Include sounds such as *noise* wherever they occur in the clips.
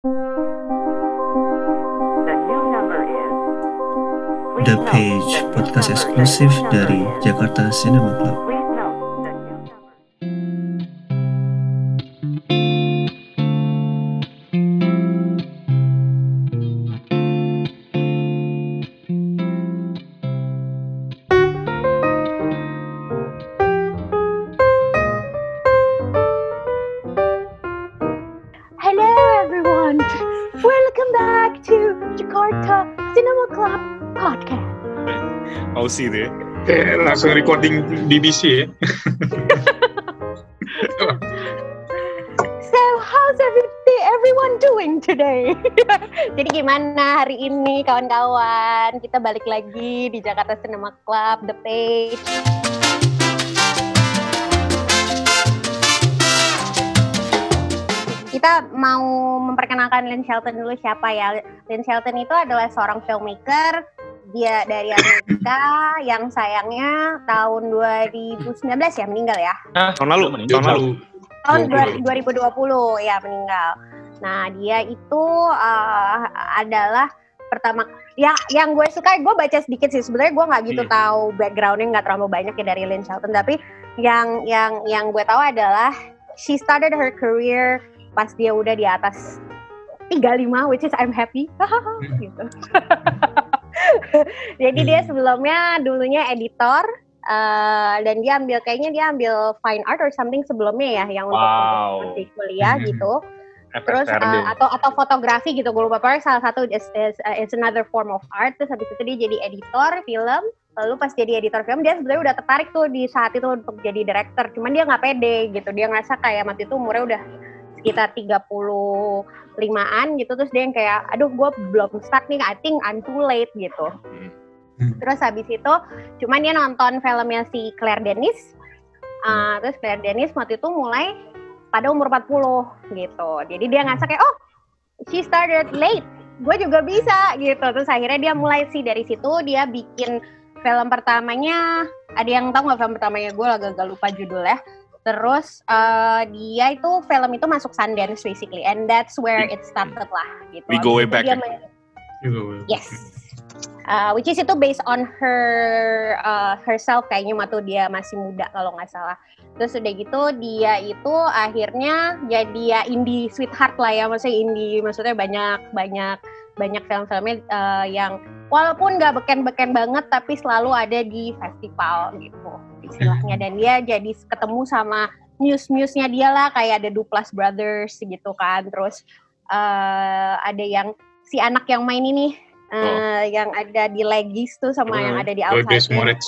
The Page, podcast eksklusif dari Jakarta Cinema Club. Langsung recording BBC ya. So how's everything everyone doing today? *laughs* Jadi gimana hari ini kawan-kawan? Kita balik lagi di Jakarta Cinema Club, The Page. Kita mau memperkenalkan Lynn Shelton dulu siapa ya? Lynn Shelton itu adalah seorang filmmaker dia dari Amerika yang sayangnya tahun 2019 ya meninggal ya Tahun lalu, tahun lalu. tahun 20. 2020 ya meninggal. Nah dia itu eh, adalah pertama ya yang gue suka gue baca sedikit sih sebenarnya gue nggak gitu Iya. tahu backgroundnya nggak terlalu banyak ya dari Lynn Shelton tapi yang yang yang gue tahu adalah she started her career pas dia udah di atas 35 which is I'm happy *laughs* gitu. *laughs* *laughs* Jadi dia sebelumnya dulunya editor eh, dan dia ambil kayaknya dia ambil fine art or something sebelumnya ya yang untuk Wow. masih kuliah Mhm. gitu. Terus FSRD. uh, atau atau fotografi gitu gue lupa pokoknya salah satu is, is, uh, is another form of art terus habis itu dia jadi editor film lalu pas jadi editor film dia sebenarnya udah tertarik tuh di saat itu untuk jadi director cuman dia nggak pede gitu dia ngerasa kayak waktu itu umurnya udah sekitar 35-an gitu terus dia yang kayak aduh gue belum start nih I think I'm too late gitu Hmm. terus habis itu cuman dia nonton filmnya si Claire Denis Uh, terus Claire Denis waktu itu mulai pada umur 40 gitu. Jadi dia ngerasa kayak oh she started late. Gue juga bisa gitu. Terus akhirnya dia mulai sih dari situ dia bikin film pertamanya. Ada yang tahu nggak film pertamanya? Gue agak-agak lupa judulnya. Terus eh, dia itu film itu masuk Sundance basically, and that's where it started lah gitu. We go way back dia ya? main-. Yes. Uh, which is itu based on her uh, herself kayaknya waktu dia masih muda kalau nggak salah. Terus udah gitu dia itu akhirnya jadi ya indie sweetheart lah ya maksudnya indie maksudnya banyak banyak banyak film-filmnya uh, yang walaupun nggak beken-beken banget tapi selalu ada di festival gitu istilahnya. Dan dia jadi ketemu sama muse-muse-nya dia lah kayak ada Duplas Brothers gitu kan. Terus uh, ada yang si anak yang main ini uh, yang ada di Legis tuh sama Oh, yang ada di Oh, Des Outsider. Moritz.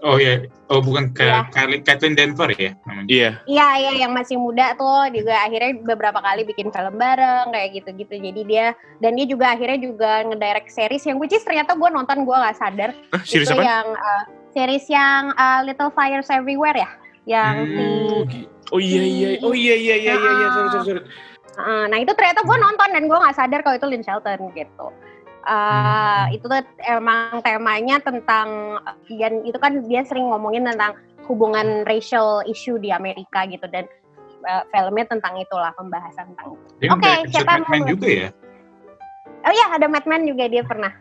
Oh iya. Oh bukan ke Iya. Kylie- Kathleen Denver ya namanya. Iya. Iya, iya yang masih muda tuh juga akhirnya beberapa kali bikin film bareng kayak gitu-gitu. Jadi dia dan dia juga akhirnya juga ngedirect series yang which is ternyata gue nonton gue nggak sadar Ah, series itu apa? yang uh, series yang uh, Little Fires Everywhere ya, yang Hmm. si Oh, Oh iya iya. Oh iya iya iya iya iya. Sorry sorry sorry. Uh, nah itu ternyata gue nonton dan gue nggak sadar kalau itu Lynn Shelton gitu. Uh, Itu tuh emang temanya tentang dan itu kan dia sering ngomongin tentang hubungan racial issue di Amerika gitu dan uh, filmnya tentang itulah pembahasan tentang Oke, episode siapa Mad Men mau- juga ya. Oh iya ada Mad Men juga dia pernah.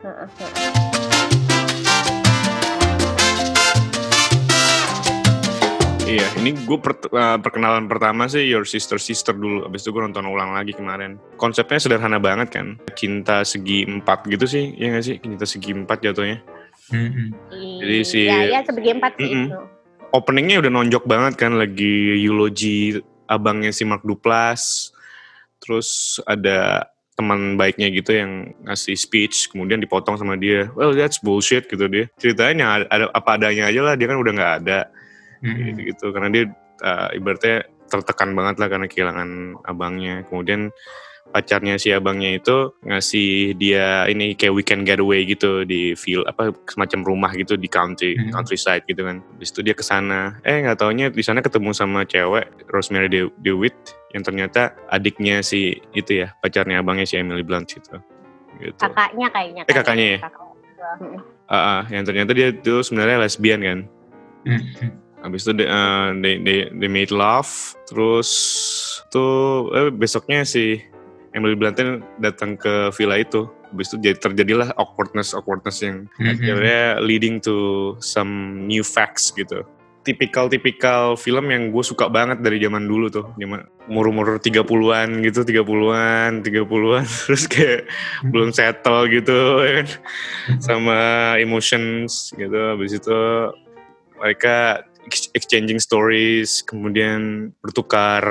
Iya, ini gue perkenalan pertama sih Your Sister Sister dulu. Abis itu gue nonton ulang lagi kemarin. Konsepnya sederhana banget kan. Cinta segi empat gitu sih, ya nggak sih? Cinta segi empat jatuhnya. Mhm. Jadi si- Iya, iya sebagi empat sih Mm-mm. itu. Openingnya udah nonjok banget kan, lagi eulogy abangnya si Mark Duplass. Terus ada teman baiknya gitu yang ngasih speech, kemudian dipotong sama dia. Well, that's bullshit gitu dia. Ceritanya ada apa adanya aja lah, dia kan udah nggak ada Mhm. gitu gitu karena dia uh, ibaratnya tertekan banget lah karena kehilangan abangnya kemudian pacarnya si abangnya itu ngasih dia ini kayak weekend getaway gitu di field apa semacam rumah gitu di country Hmm. countryside gitu kan Habis itu dia ke sana eh nggak taunya di sana ketemu sama cewek Rosemary De- DeWitt yang ternyata adiknya si itu ya pacarnya abangnya si Emily Blunt gitu gitu Kakaknya kayaknya. Eh, kakaknya ya? Kakak. Heeh. Ah, ah, yang ternyata dia tuh sebenarnya lesbian kan Mhm. Habis itu they, uh, they, they, they made love, terus tuh eh, besoknya si Emily Blunt datang ke villa itu. Habis itu jadi terjadilah awkwardness awkwardness yang Mhm. akhirnya leading to some new facts gitu. Tipikal-tipikal film yang gue suka banget dari zaman dulu tuh. Zaman umur-umur 30-an gitu, 30-an, 30-an. *laughs* Terus kayak belum settle gitu ya kan. Sama emotions gitu. Habis itu mereka exchanging stories, kemudian bertukar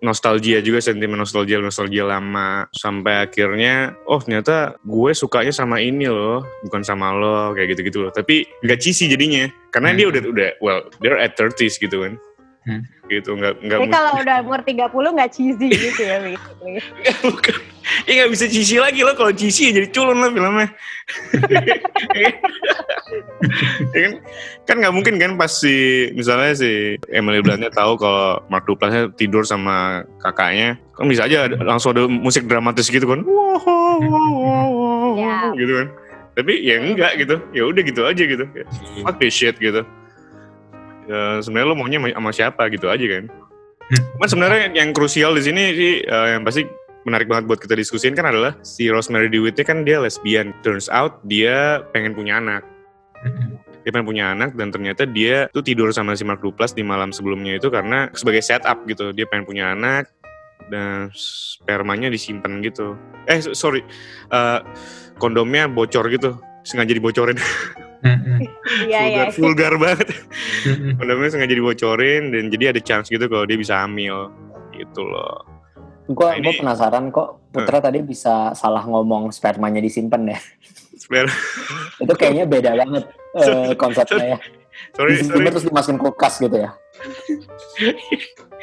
nostalgia juga, sentimen nostalgia, nostalgia lama. Sampai akhirnya, oh ternyata gue sukanya sama ini loh, bukan sama lo, kayak gitu-gitu loh. Tapi nggak cheesy jadinya, karena dia Hmm. udah, udah, well, they're at 30s gitu kan. Hmm. Gitu, nggak, nggak Jadi kalau udah umur 30 nggak cheesy gitu ya basically. *laughs* Bukan. Ya nggak bisa cheesy lagi loh, kalau cheesy ya jadi culun lah filmnya. *laughs* ya kan? Kan nggak mungkin kan pas si misalnya si Emily Bluntnya tahu kalau Mark Duplassnya tidur sama kakaknya kan bisa aja langsung ada musik dramatis gitu kan. Wow, wow, wow, wow, gitu kan. Tapi ya enggak gitu. Ya udah gitu aja gitu. Ya, fuck this shit gitu. Ya sebenarnya lo maunya sama- siapa gitu aja kan. Cuman sebenarnya yang krusial di sini sih eh, yang pasti menarik banget buat kita diskusin kan adalah si Rosemary DeWitt kan dia lesbian. Turns out dia pengen punya anak. Mhm. Dia pengen punya anak dan ternyata dia tuh tidur sama si Mark Duplass di malam sebelumnya itu karena sebagai setup gitu. Dia pengen punya anak dan spermanya disimpan gitu. Eh so- sorry, Eh, kondomnya bocor gitu. Sengaja dibocorin. *laughs* Iya Mhm. iya. vulgar, vulgar banget. Mhm. kondomnya sengaja dibocorin dan jadi ada chance gitu kalau dia bisa hamil. Gitu loh. Gue Nah, ini- penasaran kok Putra tadi bisa salah ngomong spermanya disimpan ya. Sper- *laughs* Itu kayaknya beda banget eh, konsepnya ya. sorry, sorry. Disimpan terus dimasukin kulkas gitu ya. *laughs*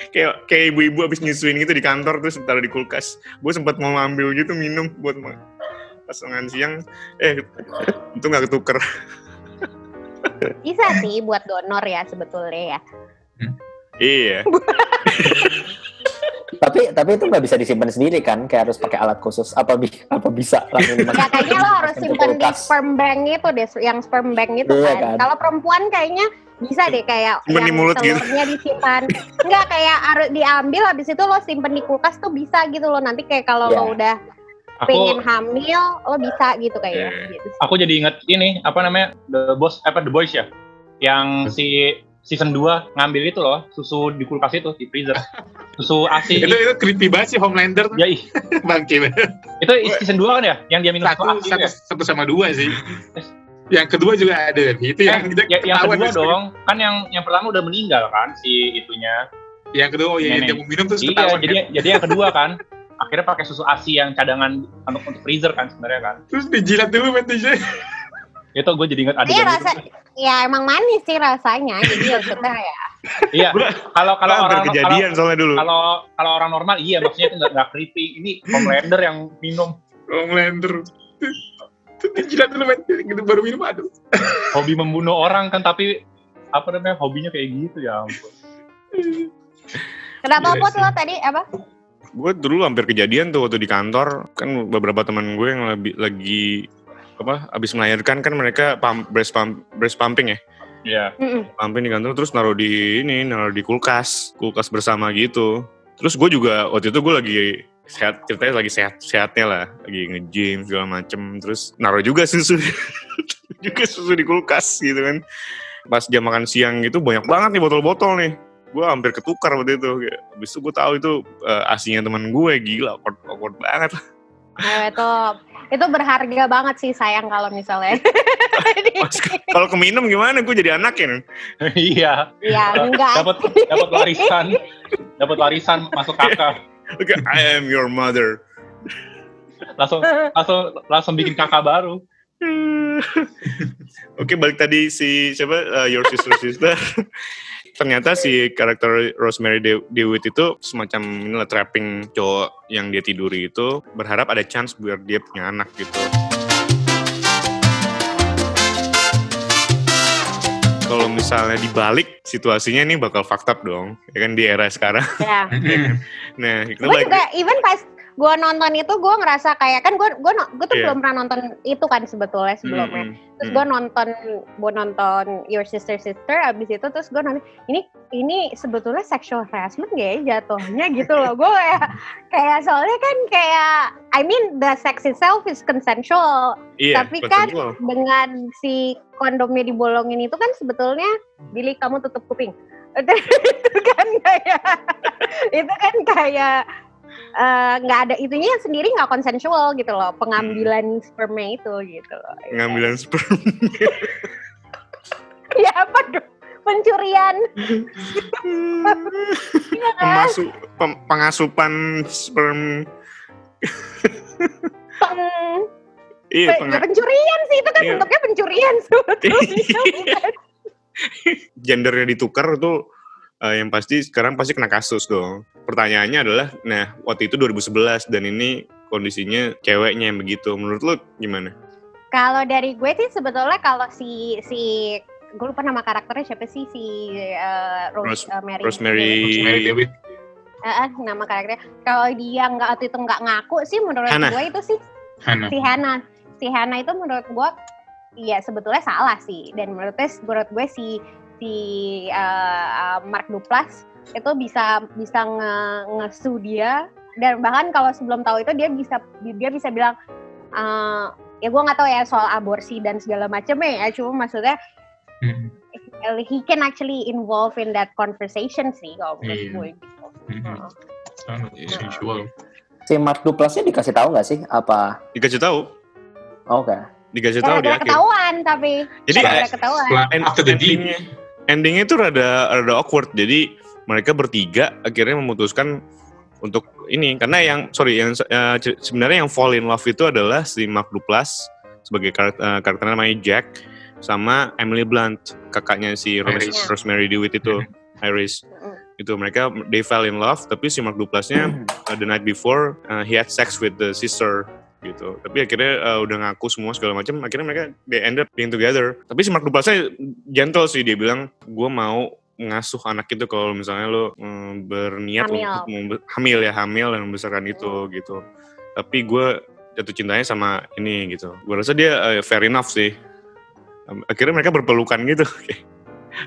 kayak kayak ibu-ibu abis nyusuin gitu di kantor terus taruh di kulkas gue sempat mau ngambil gitu minum buat ma- pasangan siang eh *laughs* itu nggak ketuker Bisa sih buat donor ya sebetulnya ya. iya Tapi tapi itu nggak bisa disimpan sendiri kan? Kayak harus pakai alat khusus. Apa bi apa bisa *laughs* langsung Ya kayaknya lo harus ke simpen di sperm bank itu deh, yang sperm bank itu Iya kan. kan? Kalau perempuan kayaknya bisa deh kayak Simpen di yang mulut gitu. telurnya disimpan. Enggak kayak harus diambil habis itu lo simpen di kulkas tuh bisa gitu loh. Nanti kayak kalau Iya. lo udah Aku pengen hamil lo bisa gitu kayaknya. Iya. Gitu. aku jadi inget ini apa namanya The Boss apa The Boys ya yang si season 2 ngambil itu loh susu di kulkas itu di freezer. Susu ASI. Itu itu creepy banget sih Homelander ya ih, bangke itu season 2 kan ya? Yang dia minum satu, satu, ya? satu sama dua sih. Yang kedua juga ada. Itu yang Eh, kita ya, yang kedua dong. Kan yang yang pertama udah meninggal kan si itunya. Yang kedua oh iya Nenek. dia mau minum terus iya ketahuan jadi kan. jadi yang kedua *laughs* kan. Akhirnya pakai susu ASI yang cadangan untuk, untuk freezer kan sebenarnya kan. Terus dijilat dulu mentisnya itu gue jadi inget Iya adegan rasa itu ya emang manis sih rasanya. Jadi maksudnya ya. iya kalau kalau hampir orang kalau kejadian soalnya dulu kalau kalau orang normal iya maksudnya itu nggak nggak creepy ini Homelander yang minum Homelander dijilat dulu men gitu baru minum aduh hobi membunuh orang kan tapi apa namanya hobinya kayak gitu ya ampun. Kenapa Iya Put sih. lo tadi apa? gue dulu hampir kejadian tuh waktu di kantor kan beberapa teman gue yang lebih lagi apa abis melahirkan kan mereka pump, breast pump breast pumping ya? Iya. Mm-mm. pumping di kantor terus naruh di ini naruh di kulkas kulkas bersama gitu. Terus gue juga waktu itu gue lagi sehat ceritanya lagi sehat sehatnya lah. Lagi nge-gym segala macem. Terus naruh juga susu *laughs* juga susu di kulkas gitu kan. Pas jam makan siang gitu banyak banget nih botol-botol nih. Gue hampir ketukar waktu itu. Kayak, habis itu gue tahu itu eh, asinya teman gue gila awkward, awkward banget itu itu berharga banget sih sayang kalau misalnya. *laughs* Kalau keminum gimana gue jadi anaknya nih. *laughs* iya. ya enggak. Dapat dapat warisan, dapat warisan masuk kakak. Oke, I am your mother Langsung langsung langsung bikin kakak baru. *laughs* Oke balik tadi si siapa uh, Your Sister Sister ternyata si karakter Rosemary De- DeWitt itu semacam inilah trapping cowok yang dia tiduri itu berharap ada chance biar dia punya anak gitu. Kalau misalnya dibalik situasinya nih bakal fucked up dong, ya kan di era sekarang. ya. *laughs* Nah, kita Gue balik juga even pas gue nonton itu gue ngerasa kayak kan gue gue gue tuh Iya. belum pernah nonton itu kan sebetulnya sebelumnya. Mm, Terus mm, gue nonton gue nonton Your Sister Sister abis itu terus gue nonton ini ini sebetulnya sexual harassment gak ya jatuhnya gitu loh. Gue kayak kayak soalnya kan kayak I mean the sex itself is consensual Iya, tapi kan consensual. dengan si kondomnya dibolongin itu kan sebetulnya Billy kamu tutup kuping *laughs* itu kan kayak itu kan kayak eh, nggak ada itunya sendiri nggak konsensual gitu loh pengambilan sperma itu gitu loh Ngambilan *laughs* sperm. ya apa dong pencurian Iya kan? Pemasu, pem- pengasupan sperm. Peng- Iya, pe- penga- ya pencurian sih itu kan Iya. bentuknya pencurian *laughs* sebetulnya bukan gendernya ditukar tuh eh, yang pasti sekarang pasti kena kasus dong. Pertanyaannya adalah, nah waktu itu 2011 dan ini kondisinya ceweknya yang begitu. Menurut lo gimana? Kalau dari gue sih sebetulnya kalau si si gue lupa nama karakternya siapa sih si uh, Rose, Rose- uh, Mary Rosemary, Mary David. Eh, nama karakternya. Kalau dia nggak waktu itu nggak ngaku sih menurut Hannah. gue itu sih Hana. si Hannah. Si Hannah itu menurut gue iya sebetulnya salah sih dan menurut gue menurut gue si si uh, uh, Mark Duplass itu bisa bisa nge ngesu dia dan bahkan kalau sebelum tahu itu dia bisa dia bisa bilang eh, ya gue nggak tahu ya soal aborsi dan segala macamnya ya cuma maksudnya Mm, he can actually involve in that conversation sih kalau menurut Iya. gue gitu. mm. Sangat Iya. sensual. Si Mark Duplasnya dikasih tahu nggak sih apa? Dikasih tahu, Oke. dikasih tahu di Gara-gara akhir. ketahuan tapi Jadi ketahuan. Setelah end- after the endingnya, endingnya itu rada rada awkward. Jadi mereka bertiga akhirnya memutuskan untuk ini. Karena yang sorry yang ce- sebenarnya yang fall in love itu adalah si Mark Duplass sebagai karakter, eh, karakternya namanya Jack sama Emily Blunt kakaknya si Rose- Iris. Rosemary DeWitt itu Iris. Mm-mm. itu mereka they fell in love tapi si Mark Duplassnya uh, the night before uh, he had sex with the sister gitu. Tapi akhirnya uh, udah ngaku semua segala macam akhirnya mereka they ended being together. Tapi si Mark Duplassnya gentle sih dia bilang gue mau ngasuh anak itu kalau misalnya lo mm, berniat Hamil. untuk hamil ya hamil dan membesarkan itu gitu tapi gue jatuh cintanya sama ini gitu gue rasa dia uh, fair enough sih akhirnya mereka berpelukan gitu *laughs*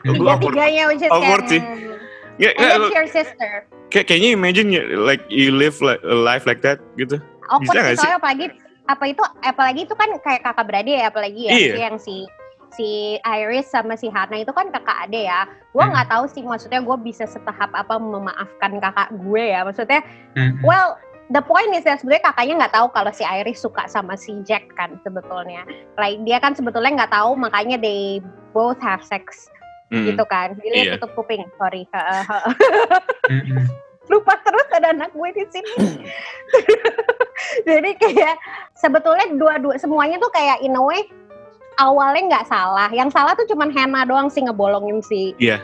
Gue awkward. Awkward sih. hmm. Nggak, nggak, your sister. kayak kayaknya imagine ya, like you live like, a life like that gitu Awkward Bisa nggak sih soalnya apalagi apa itu apalagi itu kan kayak kakak beradik ya apalagi ya Iya. yang si si Iris sama si Hana itu kan kakak ade ya. Gue Hmm. nggak tahu sih maksudnya gue bisa setahap apa memaafkan kakak gue ya. Maksudnya Mm, well the point is that sebenarnya kakaknya nggak tahu kalau si Iris suka sama si Jack kan sebetulnya. Like dia kan sebetulnya nggak tahu makanya they both have sex Mm. gitu kan. Jadi Iya. tutup kuping. Sorry. Heeh. *laughs* mm, mm. lupa terus ada anak gue di sini. *laughs* Jadi kayak sebetulnya dua-dua semuanya tuh kayak in a way awalnya nggak salah. Yang salah tuh cuman Hannah doang sih ngebolongin si iya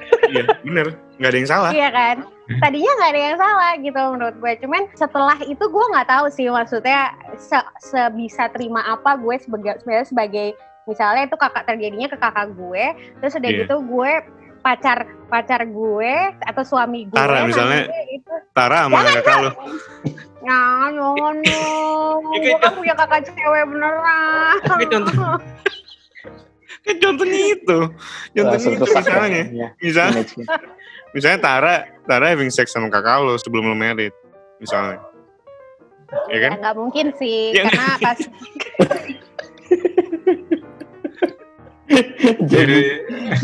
bener nggak ada yang salah Iya kan? Tadinya nggak ada yang salah gitu menurut gue. Cuman setelah itu gue nggak tahu sih maksudnya se- sebisa terima apa gue sebagai sebenarnya sebagai misalnya itu kakak terjadinya ke kakak gue, terus udah Iya. gitu gue pacar pacar gue atau suami gue Tara, misalnya. itu Tara sama kakak lo Nah, dong. Ya, Gue kan punya kakak cewek beneran. Kayak contoh- *laughs* kan contohnya itu contohnya itu misalnya. ya, misalnya. Misalnya Tara Tara having sex sama kakak lo sebelum lo married misalnya. Ya kan? Nggak mungkin sih, Ya, karena pas *laughs* jadi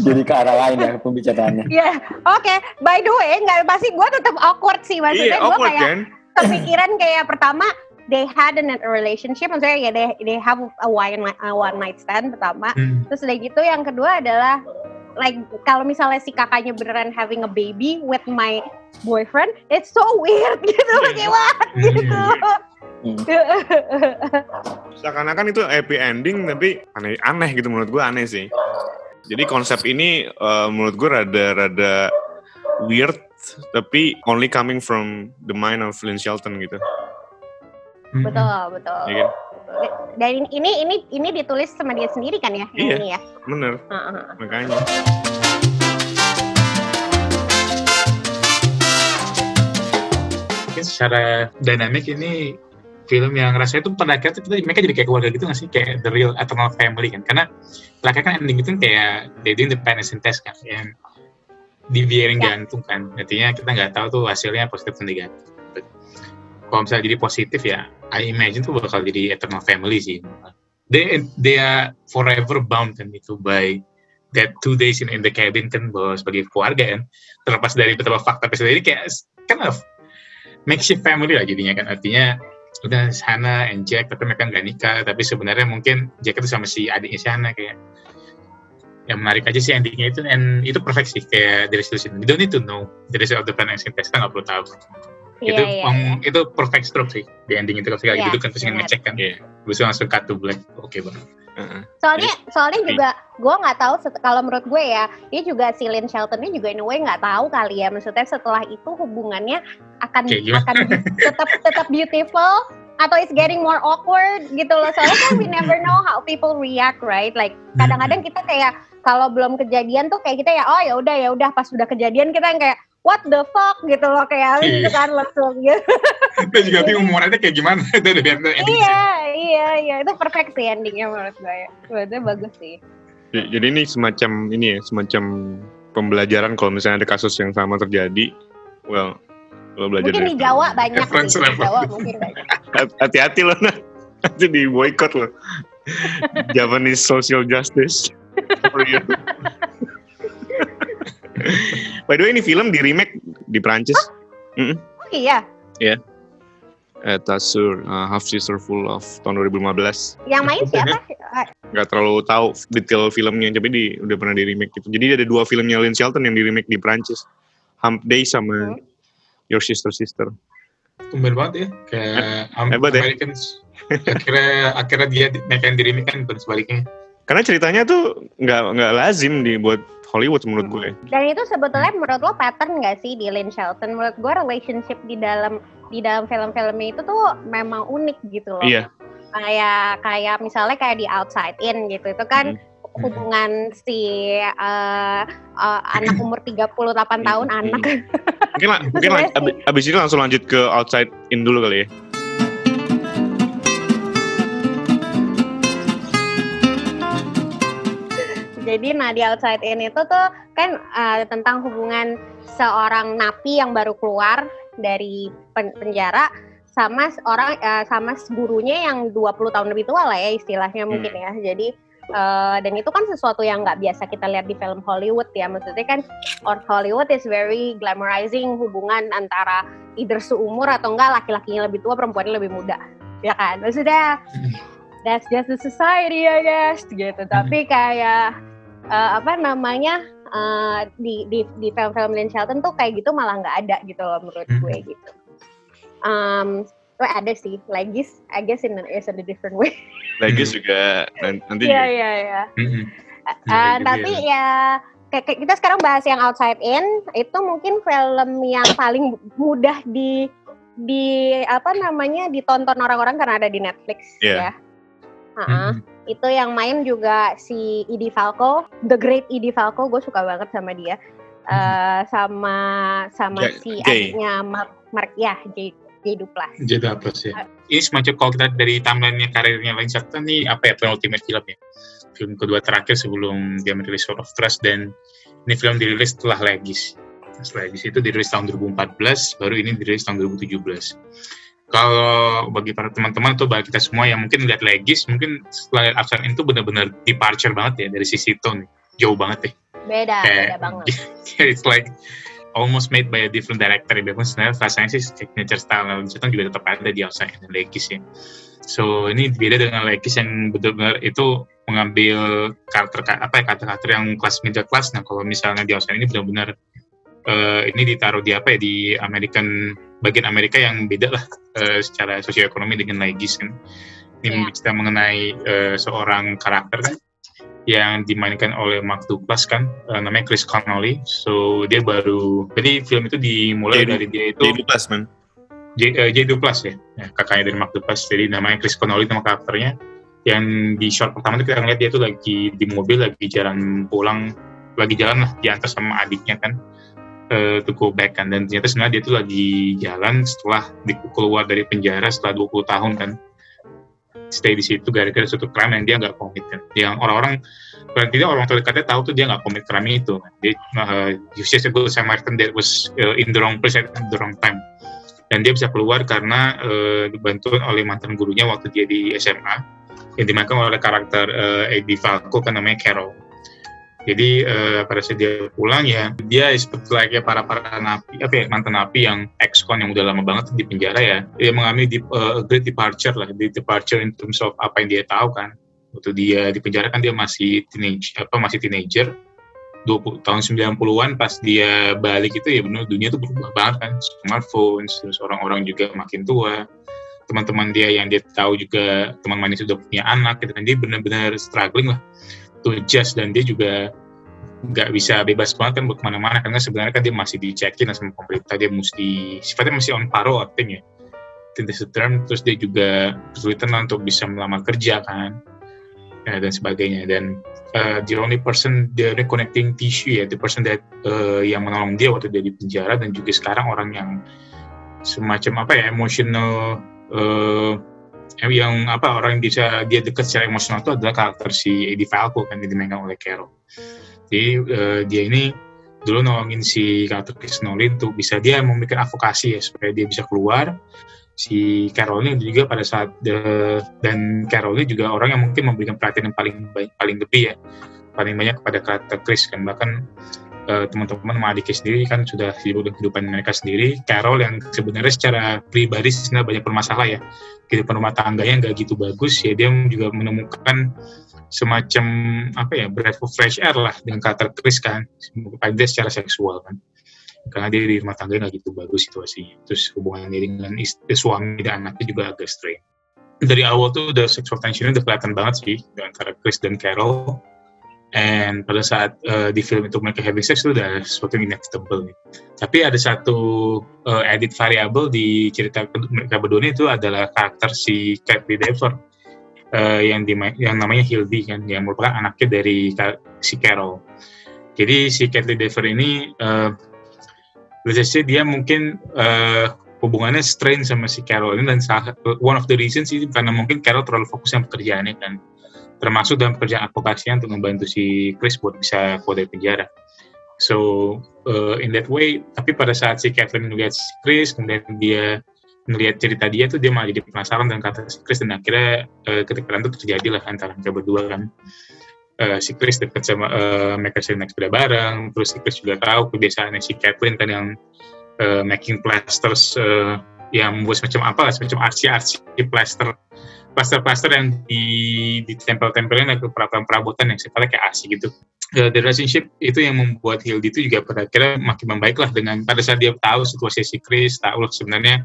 jadi ke arah lain ya pembicaraannya. *laughs* ya oke. By the way, nggak pasti gue tetap awkward sih. Iya maksudnya gue awkward kayak kan? kepikiran kayak pertama they had a relationship maksudnya ya they, they have a one, night- a one night stand pertama. Mm. terus udah gitu yang kedua adalah like kalau misalnya si kakaknya beneran having a baby with my boyfriend it's so weird *laughs* gitu kayak what gitu. Hmm. seakan-akan itu happy ending tapi aneh aneh gitu menurut gue aneh sih. Jadi konsep ini eh, menurut gue rada-rada weird tapi only coming from the mind of Lynn Shelton gitu betul betul. Ya kan? Dan ini ini ini ditulis sama dia sendiri kan ya Iya. ini ya? bener. Heeh. makanya. Mungkin secara dinamik ini film yang rasanya tuh pada akhirnya tuh kita- mereka jadi kayak keluarga gitu nggak sih? Kayak the real eternal family kan? Karena pada kan ending itu kan kayak they doing the penicillin test kan? Yang deviating Ya. jantung kan? Artinya kita nggak tahu tuh hasilnya positif atau negatif kalau misalnya jadi positif ya I imagine tuh bakal jadi eternal family sih. They they are forever bound kan itu by that two days in, the cabin kan bahwa sebagai keluarga kan. Terlepas dari beberapa fakta sendiri kayak kind of makeshift family lah jadinya kan. Artinya udah Hana and Jack tapi mereka nggak nikah. Tapi sebenarnya mungkin Jack itu sama si adiknya si Hana kayak yang menarik aja sih endingnya itu. And itu perfect sih kayak dari situ you don't need to know the result of the pregnancy test kita nggak perlu tahu itu iya, um, iya. itu perfect stroke sih di ending itu ketika Iya, gitu kan terus ngecek kan Iya. terus langsung cut to black oke banget Heeh. Soalnya soalnya Hmm. juga gue nggak tahu kalau menurut gue ya dia juga si Lynn Sheltonnya juga in a way nggak tahu kali ya maksudnya setelah itu hubungannya akan Kayak gimana? akan tetap *laughs* tetap beautiful atau it's getting more awkward gitu loh soalnya kan we never know how people react right like kadang-kadang kita kayak kalau belum kejadian tuh kayak kita ya oh ya udah ya udah pas udah kejadian kita yang kayak what the fuck gitu loh kayak gitu kan langsung gitu *laughs* dan juga bingung mau nanti kayak gimana *laughs* itu udah biar iya iya iya itu perfect sih endingnya menurut gue menurut gue bagus sih J- Jadi ini semacam ini ya, semacam pembelajaran kalau misalnya ada kasus yang sama terjadi, well, lo belajar mungkin dari di Jawa banyak Reference sih. Jawa mungkin banyak Hati- Hati-hati loh, nah. Nanti di boycott loh. Japanese social justice. *laughs* For you. By the way, ini film di remake di Prancis. oh iya Eh, Tasur, uh, Half Sister Full of tahun 2015. yang main siapa Nggak terlalu tahu detail filmnya, tapi di, udah pernah di remake gitu. Jadi ada dua filmnya Lynn Shelton yang di remake di Prancis. Hump Day sama Hmm. Your Sister Sister. tumben banget ya kayak um, Hebat ya. Americans akhirnya akhirnya dia mereka yang dirimin kan bukan sebaliknya Karena ceritanya tuh nggak nggak lazim dibuat Hollywood menurut gue. dan itu sebetulnya menurut lo pattern nggak sih di Lynn Shelton menurut gue relationship di dalam di dalam film-filmnya itu tuh memang unik gitu loh Iya. kayak kayak misalnya kayak di Outside In gitu itu kan Hmm. hubungan si eh, eh, anak umur 38 tahun anak Mungkin lah, mungkin lah, abis, abis ini langsung lanjut ke Outside In dulu kali ya. Jadi nah di Outside In itu tuh kan eh, tentang hubungan seorang napi yang baru keluar dari pen- penjara sama orang eh, sama gurunya yang 20 tahun lebih tua lah ya istilahnya mungkin ya. Jadi eh, dan itu kan sesuatu yang nggak biasa kita lihat di film Hollywood ya. Maksudnya kan or Hollywood is very glamorizing hubungan antara either seumur atau enggak laki-lakinya lebih tua, perempuannya lebih muda. Ya kan? Maksudnya that's just the society I guess gitu. Tapi kayak eh, apa namanya eh, di di di film-film Lynn Shelton tuh kayak gitu malah nggak ada gitu loh menurut Hmm. gue gitu. Um, oh, ada sih, Legis, I guess in, a- is in a different way. *laughs* Legis juga nan- nanti Iya iya iya. Mm-mm. Eh, juga tapi ya kayak kayak kita sekarang bahas yang Outside In itu mungkin film yang paling mudah di di apa namanya ditonton orang-orang karena ada di Netflix Iya. ya. Ha-ha. Mm-mm. Itu yang main juga si Edie Falco, The Great Edie Falco, gue suka banget sama dia. Eh, sama sama Jay- si Jay. adiknya Mark, Mark ya J, J Duplas. jadi apa sih ini semacam kalau kita dari timeline karirnya Lynn Shelton nih apa ya penultimate film ya film kedua terakhir sebelum dia merilis Sword of Trust dan ini film dirilis setelah Legis setelah Legis itu dirilis tahun 2014 baru ini dirilis tahun 2017 kalau bagi para teman-teman atau bagi kita semua yang mungkin lihat Legis mungkin setelah In itu benar-benar departure banget ya dari sisi tone jauh banget ya Beda, Kayak- beda banget. *laughs* it's like almost made by a different director ya. Biarpun sebenarnya rasanya sih signature style Alan Sutton juga tetap ada di Outside and Legis ya. So ini beda dengan Legis yang benar-benar itu mengambil karakter apa ya karakter yang kelas middle class. Nah kalau misalnya di Outside ini benar-benar eh, ini ditaruh di apa ya di American bagian Amerika yang beda lah eh, secara sosioekonomi dengan Legis kan. Ini Iya. kita mengenai eh, seorang karakter kan yang dimainkan oleh Mark Douglas kan eh, namanya Chris Connolly. So dia baru jadi film itu dimulai J- dari dia itu Jadi Douglas man. J, eh, J Douglas ya, ya, kakaknya dari Mark Douglas. Jadi namanya Chris Connolly nama karakternya. Yang di shot pertama itu kita ngeliat dia tuh lagi di mobil lagi jalan pulang, lagi jalan lah diantar sama adiknya kan. Uh, to go back kan. Dan ternyata sebenarnya dia tuh lagi jalan setelah di, keluar dari penjara setelah 20 tahun kan. Stay di situ gara-gara suatu crime yang dia nggak komit kan. Yang orang-orang paling tidak orang terdekatnya tahu tuh dia nggak komit crime itu. Kan. dia uh, just a good Samaritan that was uh, in the wrong place at the wrong time. Dan dia bisa keluar karena uh, dibantu oleh mantan gurunya waktu dia di SMA yang dimainkan oleh karakter uh, Eddie Falco kan namanya Carol jadi uh, pada saat dia pulang ya dia seperti layaknya para para napi apa ya mantan napi yang ex-con yang udah lama banget di penjara ya dia mengalami di, uh, great departure lah di departure in terms of apa yang dia tahu kan. Waktu dia di penjara kan dia masih teenage apa masih teenager 20 tahun 90-an pas dia balik itu ya benar dunia tuh berubah banget kan. Smartphone terus orang-orang juga makin tua teman-teman dia yang dia tahu juga teman manis sudah punya anak gitu kan. Dia benar-benar struggling lah to adjust dan dia juga nggak bisa bebas banget kan ke mana-mana karena sebenarnya kan dia masih dicekin sama pemerintah dia mesti sifatnya masih on paro artinya the term terus dia juga kesulitan untuk bisa melamar kerja kan ya, dan sebagainya. Dan uh, the only person the only connecting tissue ya the person that uh, yang menolong dia waktu dia di penjara dan juga sekarang orang yang semacam apa ya emotional uh, yang apa orang yang bisa dia dekat secara emosional itu adalah karakter si Eddie Falco kan yang dimainkan oleh Carol. Jadi uh, dia ini dulu nolongin si karakter Chris Nolan tuh bisa dia memberikan advokasi ya supaya dia bisa keluar. Si Carol ini juga pada saat the, dan Carol ini juga orang yang mungkin memberikan perhatian yang paling baik, paling lebih ya paling banyak kepada karakter Chris kan bahkan uh, teman-teman sama adiknya sendiri kan sudah sibuk dengan kehidupan mereka sendiri. Carol yang sebenarnya secara pribadi sebenarnya banyak bermasalah ya. Kehidupan rumah tangganya nggak gitu bagus ya dia juga menemukan semacam apa ya breath of fresh air lah dengan karakter Chris kan. Dia secara seksual kan. Karena dia di rumah tangga nggak gitu bagus situasinya. Terus hubungannya dengan istri, suami dan anaknya juga agak strain. Dari awal tuh udah sexual tensionnya udah kelihatan banget sih antara Chris dan Carol and pada saat uh, di film itu mereka having sex itu udah sesuatu yang inevitable nih. Tapi ada satu uh, edit variabel di cerita mereka berdua ini itu adalah karakter si Kathleen Dever uh, yang yang namanya Hildy kan, yang merupakan anaknya dari si Carol. Jadi si Kathleen Dever ini uh, dia mungkin uh, hubungannya strain sama si Carol ini dan salah, one of the reasons itu karena mungkin Carol terlalu fokus sama pekerjaannya kan termasuk dalam pekerjaan advokasinya untuk membantu si Chris buat bisa keluar dari penjara. So uh, in that way, tapi pada saat si Kathleen melihat si Chris, kemudian dia melihat cerita dia tuh dia malah jadi penasaran dengan kata si Chris dan akhirnya uh, ketika itu terjadi lah antara mereka berdua kan. Uh, si Chris dekat sama uh, mereka sering naik sepeda bareng, terus si Chris juga tahu kebiasaan si Kathleen kan yang uh, making plasters uh, yang membuat semacam apa lah, semacam arsi-arsi plaster plaster-plaster yang di ditempel-tempelin ke perabotan yang sifatnya kayak asik gitu. The, the relationship itu yang membuat Hildy itu juga pada akhirnya makin membaik lah dengan pada saat dia tahu situasi si Chris, tahu sebenarnya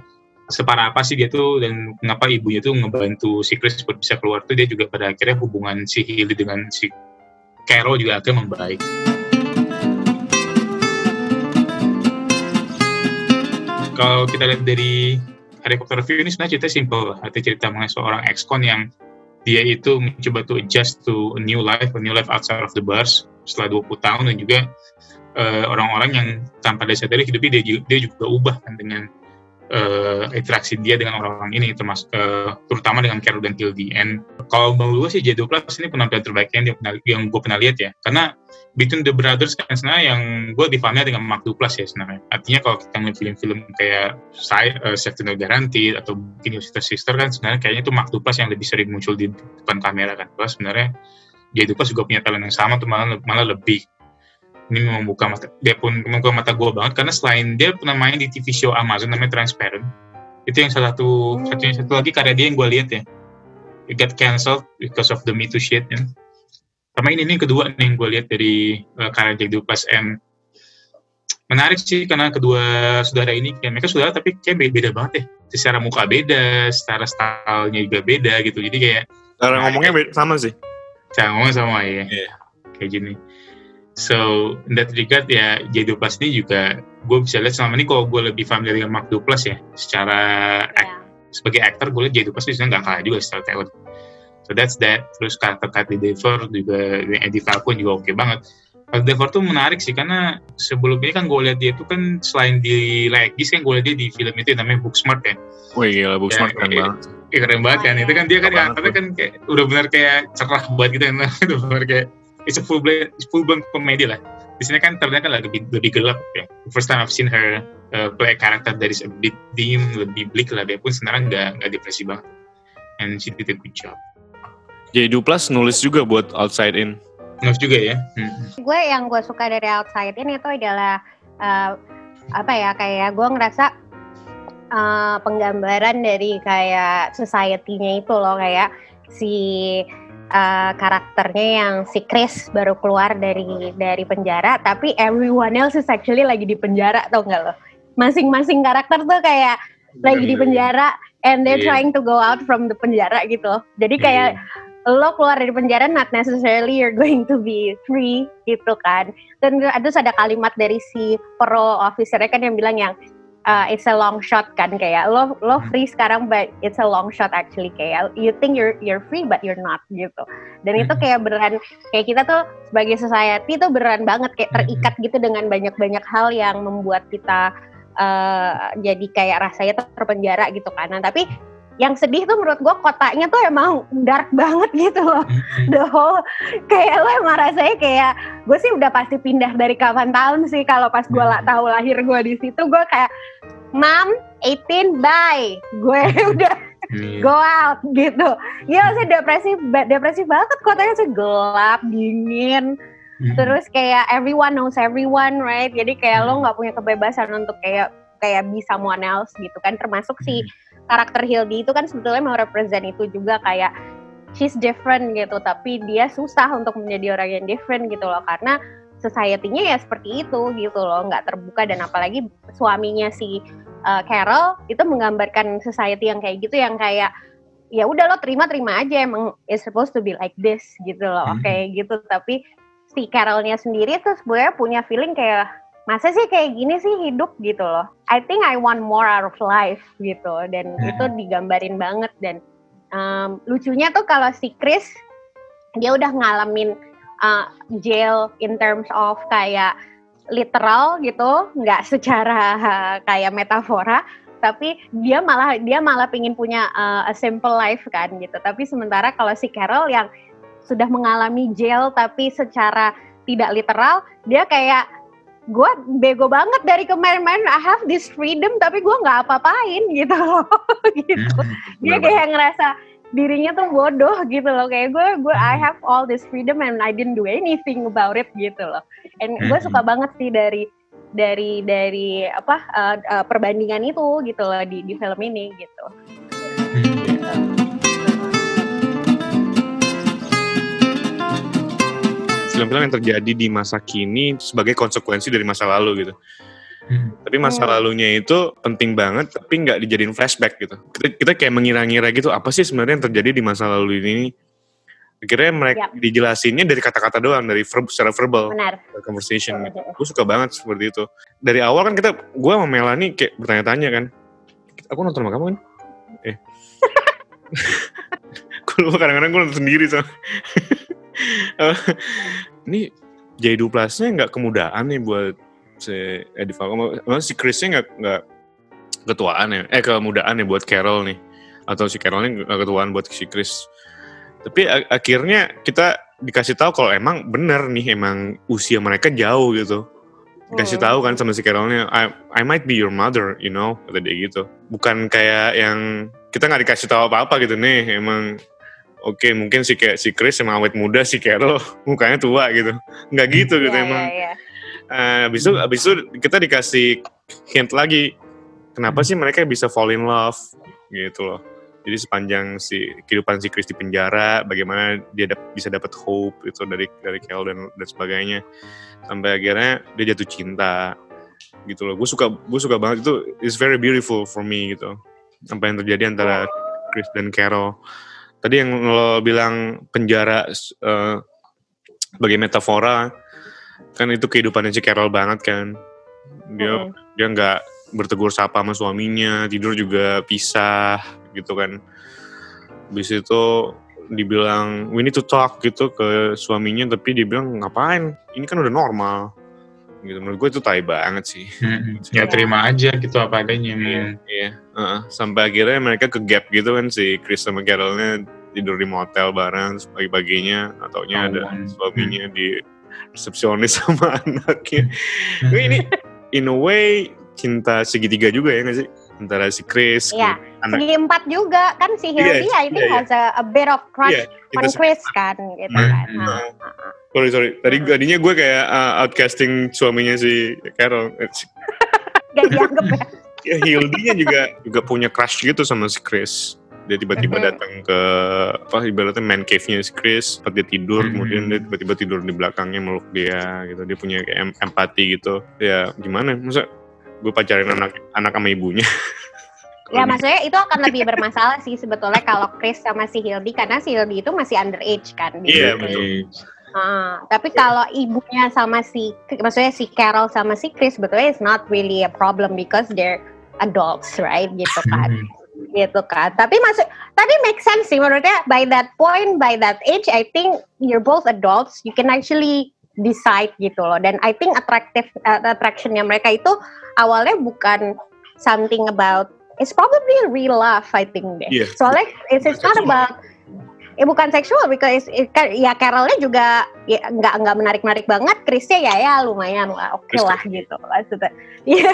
separah apa sih dia tuh dan mengapa ibunya tuh ngebantu si Chris buat bisa keluar tuh dia juga pada akhirnya hubungan si Hildy dengan si Carol juga akhirnya membaik. Kalau kita lihat dari helikopter review ini sebenarnya cerita simple arti cerita mengenai seorang ex-con yang dia itu mencoba to adjust to a new life, a new life outside of the bars setelah 20 tahun dan juga uh, orang-orang yang tanpa disadari hidupnya dia, dia juga ubah kan dengan uh, interaksi dia dengan orang-orang ini termasuk uh, terutama dengan Carol dan Hildy. And kalau menurut gue sih J12 ini penampilan terbaik yang, yang gue pernah lihat ya. Karena Between the Brothers kan sebenarnya yang gue difahami dengan Mark Duplass ya sebenarnya. Artinya kalau kita ngeliat film-film kayak saya, uh, Safety No Guarantee atau mungkin Sister Sister kan sebenarnya kayaknya itu Mark Duplass yang lebih sering muncul di depan kamera kan. Terus sebenarnya J12 juga punya talent yang sama tuh malah, malah lebih ini membuka mata dia pun membuka mata gue banget karena selain dia pernah main di TV show Amazon namanya Transparent. Itu yang salah satu hmm. satunya satu lagi karya dia yang gue lihat ya. It got cancelled because of the Me Too shit ya. Sama ini nih kedua nih yang gue lihat dari uh, karya Jack Duplass and menarik sih karena kedua saudara ini kayak mereka saudara tapi kayak beda, banget ya. Secara muka beda secara stylenya juga beda gitu. Jadi kayak cara ngomongnya beda, sama sih. Cara ngomongnya sama ya yeah. kayak gini so in that regard ya J Duplass ini juga gue bisa lihat selama ini kalau gue lebih familiar dengan Mark Duplass ya secara yeah. act, sebagai aktor gue lihat J Duplass itu nggak kalah juga secara talent So that's that. Terus karakter Katy Dever juga Eddie Falcon juga oke okay banget. Pas Devor tuh menarik sih karena sebelum ini kan gue lihat dia tuh kan selain di Legis kan gue lihat dia di film itu yang namanya Booksmart kan. Wih gila, Booksmart Ya, keren iya. banget. Iya keren banget kan. Itu kan dia kan karakternya kan kayak udah benar kayak cerah banget gitu kan. *laughs* udah benar kayak it's a full blown full blown komedi lah. Di sini kan ternyata kan lebih lebih gelap ya. First time I've seen her uh, play that is a bit dim, lebih bleak lah. Dia pun sebenarnya nggak nggak depresi banget. And she did a good job. Jadi Duplas nulis juga buat Outside In. Nulis juga ya. Hmm. gue yang gue suka dari outside ini itu adalah eh, apa ya kayak gue ngerasa eh, penggambaran dari kayak society-nya itu loh kayak si eh, karakternya yang si Chris baru keluar dari dari penjara tapi everyone else is actually lagi di penjara tau nggak lo? Masing-masing karakter tuh kayak lagi di penjara and they're Iya. trying to go out from the penjara gitu jadi kayak lo keluar dari penjara not necessarily you're going to be free gitu kan. Dan terus ada kalimat dari si pro officernya kan yang bilang yang uh, it's a long shot kan kayak lo lo free sekarang but it's a long shot actually kayak you think you're you're free but you're not gitu. Dan itu Mhm. kayak beneran kayak kita tuh sebagai society tuh beneran banget kayak terikat gitu dengan banyak-banyak hal yang membuat kita uh, jadi kayak rasanya terpenjara gitu kan. Nah, tapi yang sedih tuh menurut gue kotanya tuh emang dark banget gitu loh. Hmm. the whole kayak lo emang rasanya kayak gue sih udah pasti pindah dari kapan tahun sih. Kalau pas gue lah tahu lahir gue di situ gue kayak mam 18 bye. Gue *laughs* udah Iya. go out gitu. Ya sih depresi depresi banget kotanya sih. Gelap dingin. Hmm. terus kayak everyone knows everyone right? Jadi kayak lo nggak punya kebebasan untuk kayak kayak be someone else gitu kan. Termasuk si karakter Hildy itu kan sebetulnya mau represent itu juga kayak she's different gitu tapi dia susah untuk menjadi orang yang different gitu loh. Karena society-nya ya seperti itu gitu loh nggak terbuka. Dan apalagi suaminya si uh, Carol itu menggambarkan society yang kayak gitu yang kayak ya udah lo terima terima aja emang it's supposed to be like this gitu loh. Hmm. kayak gitu. Tapi si Carolnya sendiri tuh sebenarnya punya feeling kayak masa sih kayak gini sih hidup gitu loh. I think I want more out of life gitu dan Hmm. itu digambarin banget dan um, lucunya tuh kalau si Chris dia udah ngalamin uh, jail in terms of kayak literal gitu, nggak secara uh, *laughs* kayak metafora, tapi dia malah dia malah pingin punya uh, a simple life kan gitu. Tapi sementara kalau si Carol yang sudah mengalami jail tapi secara tidak literal, dia kayak gue bego banget dari kemarin-marin I have this freedom tapi gue nggak apa-apain gitu loh *laughs* gitu Hmm. dia kayak ngerasa dirinya tuh bodoh gitu loh kayak gue gue I have all this freedom and I didn't do anything about it gitu loh and gue Mhm. suka banget sih dari dari dari apa uh, uh, perbandingan itu gitu loh di di film ini gitu Film-film yang terjadi di masa kini sebagai konsekuensi dari masa lalu gitu. Hmm. Tapi masa Hmm. lalunya itu penting banget, tapi nggak dijadiin flashback gitu. Kita, kita kayak mengira-ngira gitu, apa sih sebenarnya yang terjadi di masa lalu ini? Akhirnya mereka Yap. dijelasinnya dari kata-kata doang, dari verb, secara verbal benar conversation. Gitu. Gue suka banget seperti itu. Dari awal kan kita, gue sama Melanie kayak bertanya-tanya kan, aku nonton sama kamu kan? Eh. *laughs* gue kadang-kadang gue nonton sendiri so. *laughs* Ini J2 Plus-nya nggak kemudaan nih buat si Eddie Falco. Maksudnya si Chris-nya nggak nggak ketuaan ya, eh kemudaan ya buat Carol nih. Atau si Carolnya nggak ketuaan buat si Chris. Tapi akhirnya kita dikasih tahu kalau emang bener nih emang usia mereka jauh gitu. Dikasih Hmm. tahu kan sama si Carolnya, I, I might be your mother, you know, kata dia gitu. Bukan kayak yang kita nggak dikasih tahu apa-apa gitu nih, emang oke mungkin si kayak si Chris emang awet muda, si Carol *laughs* mukanya tua gitu. Nggak gitu gitu Iya, emang. iya, iya. Eh, habis itu habis itu kita dikasih hint lagi kenapa sih mereka bisa fall in love gitu loh jadi sepanjang si kehidupan si Chris di penjara bagaimana dia dap- bisa dapat hope itu dari dari Kel dan dan sebagainya sampai akhirnya dia jatuh cinta gitu loh gue suka gue suka banget itu it's very beautiful for me gitu apa yang terjadi antara Chris dan Carol tadi yang lo bilang penjara eh, sebagai metafora kan itu kehidupannya si Carol banget kan. Dia Mm. dia nggak bertegur sapa sama suaminya tidur juga pisah gitu kan. Habis itu dibilang we need to talk gitu ke suaminya tapi dia bilang ngapain? Ini kan udah normal gitu menurut gue itu tai banget sih Hmm, *laughs* ya terima aja gitu apa adanya. men. Iya, heeh. sampai akhirnya mereka ke gap gitu kan si Chris sama Carolnya tidur di motel bareng terus pagi-paginya ataunya ada Ketahuan. suaminya di resepsionis *laughs* sama anaknya. Tapi ini in a way cinta segitiga juga ya nggak sih antara si Chris, Iya. anak Segi empat juga kan si Iya, Hildy I think iya, iya. has a, a bit of crush Iya, on Chris kan gitu Hmm, kan. hmm. Nah, sorry sorry tadi tadinya gue kayak uh, outcasting suaminya si Carol Eh, *laughs* Gak dianggap ya. *laughs* ya Hildy-nya juga juga punya crush gitu sama si Chris dia tiba-tiba Mhm. datang ke apa ibaratnya man cave-nya si Chris tempat dia tidur Mhm. kemudian dia tiba-tiba tidur di belakangnya meluk dia gitu dia punya empati gitu ya gimana masa gue pacarin anak anak sama ibunya *laughs* Ya maksudnya itu akan lebih bermasalah sih sebetulnya kalau Chris sama si Hildy karena si Hildy itu masih underage kan. Iya, situ. betul. Ah, tapi kalau ibunya sama si, maksudnya si Carol sama si Chris sebetulnya it's not really a problem because they're adults, right? Gitu kan, Hmm. gitu kan. Tapi masuk, tapi make sense sih menurutnya. By that point, by that age, I think you're both adults. You can actually decide gitu loh. Dan I think attractive uh, attractionnya mereka itu awalnya bukan something about it's probably real love I think deh. Iya. Soalnya it's, it's not about ya bukan seksual because it, kan- ya Carolnya juga ya nggak nggak menarik menarik banget Chrisnya ya ya lumayan lah oke Chris lah gitu maksudnya Iya.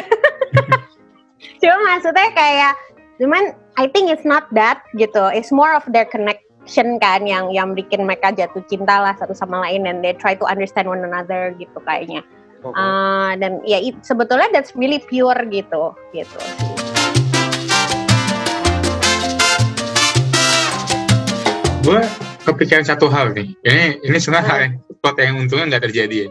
*laughs* cuma maksudnya kayak cuman I think it's not that gitu it's more of their connection kan yang yang bikin mereka jatuh cinta lah satu sama lain and they try to understand one another gitu kayaknya Ah, dan ya it- sebetulnya that's really pure gitu gitu gue kepikiran satu hal nih. Ini ini sebenarnya hal yang plot yang untungnya nggak terjadi ya.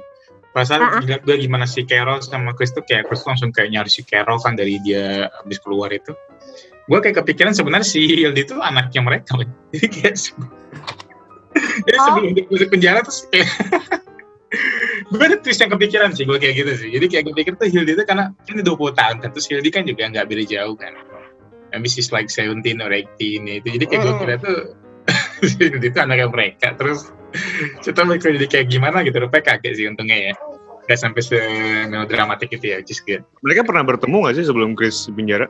Pasal Ah, ah. dilihat gue gimana si Carol sama Chris tuh kayak Chris tuh langsung kayak nyari si Carol kan dari dia habis keluar itu. Gue kayak kepikiran sebenarnya si Hildy itu anaknya mereka. *laughs* Jadi kayak Jadi Oh. sebelum dia masuk penjara terus kayak *laughs* gue ada twist yang kepikiran sih gue kayak gitu sih. Jadi kayak gue pikir tuh Hildy itu karena ini 20 tahun kan terus Hildy kan juga nggak beda jauh kan. Maybe she's like 17 or 18 itu. Jadi kayak gue Mm. kira tuh *laughs* si Hildy itu anaknya mereka. Terus kita mereka jadi kayak gimana gitu. Rupanya kakek sih untungnya ya. Gak sampai se melodramatik itu ya, which is good. mereka pernah bertemu gak sih sebelum Chris di penjara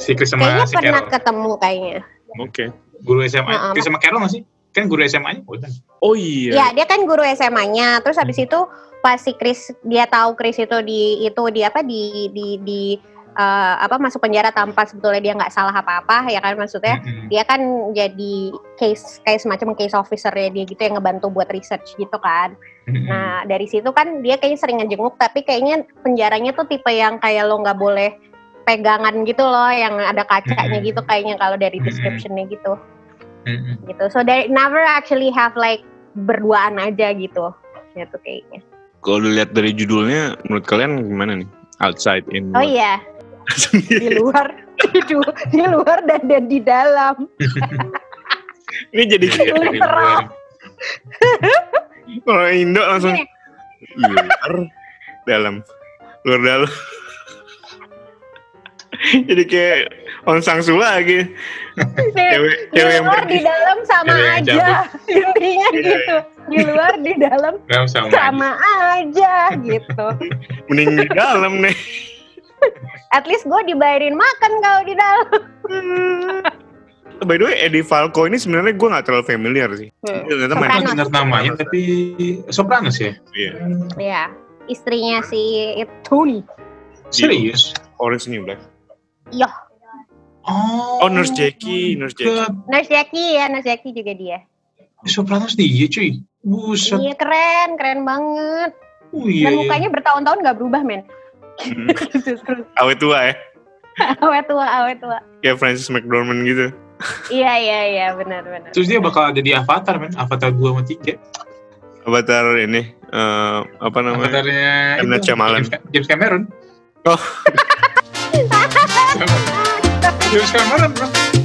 Si Chris sama kayaknya si pernah Carol. ketemu kayaknya oke Guru SMA. Nah, Chris sama Carol nggak sih? Kan guru SMA-nya oh iya Ya, dia kan guru SMA-nya. Terus habis itu pas si Chris dia tahu Chris itu di itu di apa di di di eh, apa masuk penjara tanpa sebetulnya dia nggak salah apa-apa ya kan maksudnya. Mm-mm. Dia kan jadi case kayak semacam case officer ya dia gitu yang ngebantu buat research gitu kan. Mm-mm. Nah, dari situ kan dia kayaknya sering ngejenguk tapi kayaknya penjaranya tuh tipe yang kayak lo nggak boleh pegangan gitu loh yang ada kacanya gitu kayaknya kalau dari descriptionnya gitu. Gitu. So they never actually have like berduaan aja gitu. Gitu kayaknya. kalau dilihat dari judulnya menurut kalian gimana nih? Outside in Oh iya, di luar, di, di luar dan dan di dalam. *laughs* ini jadi kayak kalau Indo langsung luar dalam. Luar dalam *laughs* jadi kayak onsang sula lagi Di, cewek cewek yang luar di dalam sama aja. *laughs* Intinya Iya, gitu. Di luar di dalam *laughs* Dalam sama. sama aja gitu. mending di dalam nih At least gue dibayarin makan kalau di dalam. by the way Eddie Falco ini sebenarnya gue nggak terlalu familiar sih Hmm. ternyata main. Dengar namanya tapi Sopranos ya. Iya. Iya, istrinya si Tony. Serius? Orange New Black Iya, Oh, oh Nurse Jackie Nurse Jackie Nurse Jackie ya, Nurse Jackie juga dia. Sopranos dia cuy. Buset. Iya keren, keren banget. Oh, iya, Dan iya. mukanya bertahun-tahun nggak berubah men. Hmm. *laughs* Awet tua ya awet tua, awet tua. kayak Francis McDormand gitu Iya iya iya benar benar. Terus dia bakal ada di Avatar men. Avatar 2 sama 3. Avatar ini eh, apa namanya Avatarnya. James, James Cameron. Oh. *laughs* James Cameron bro.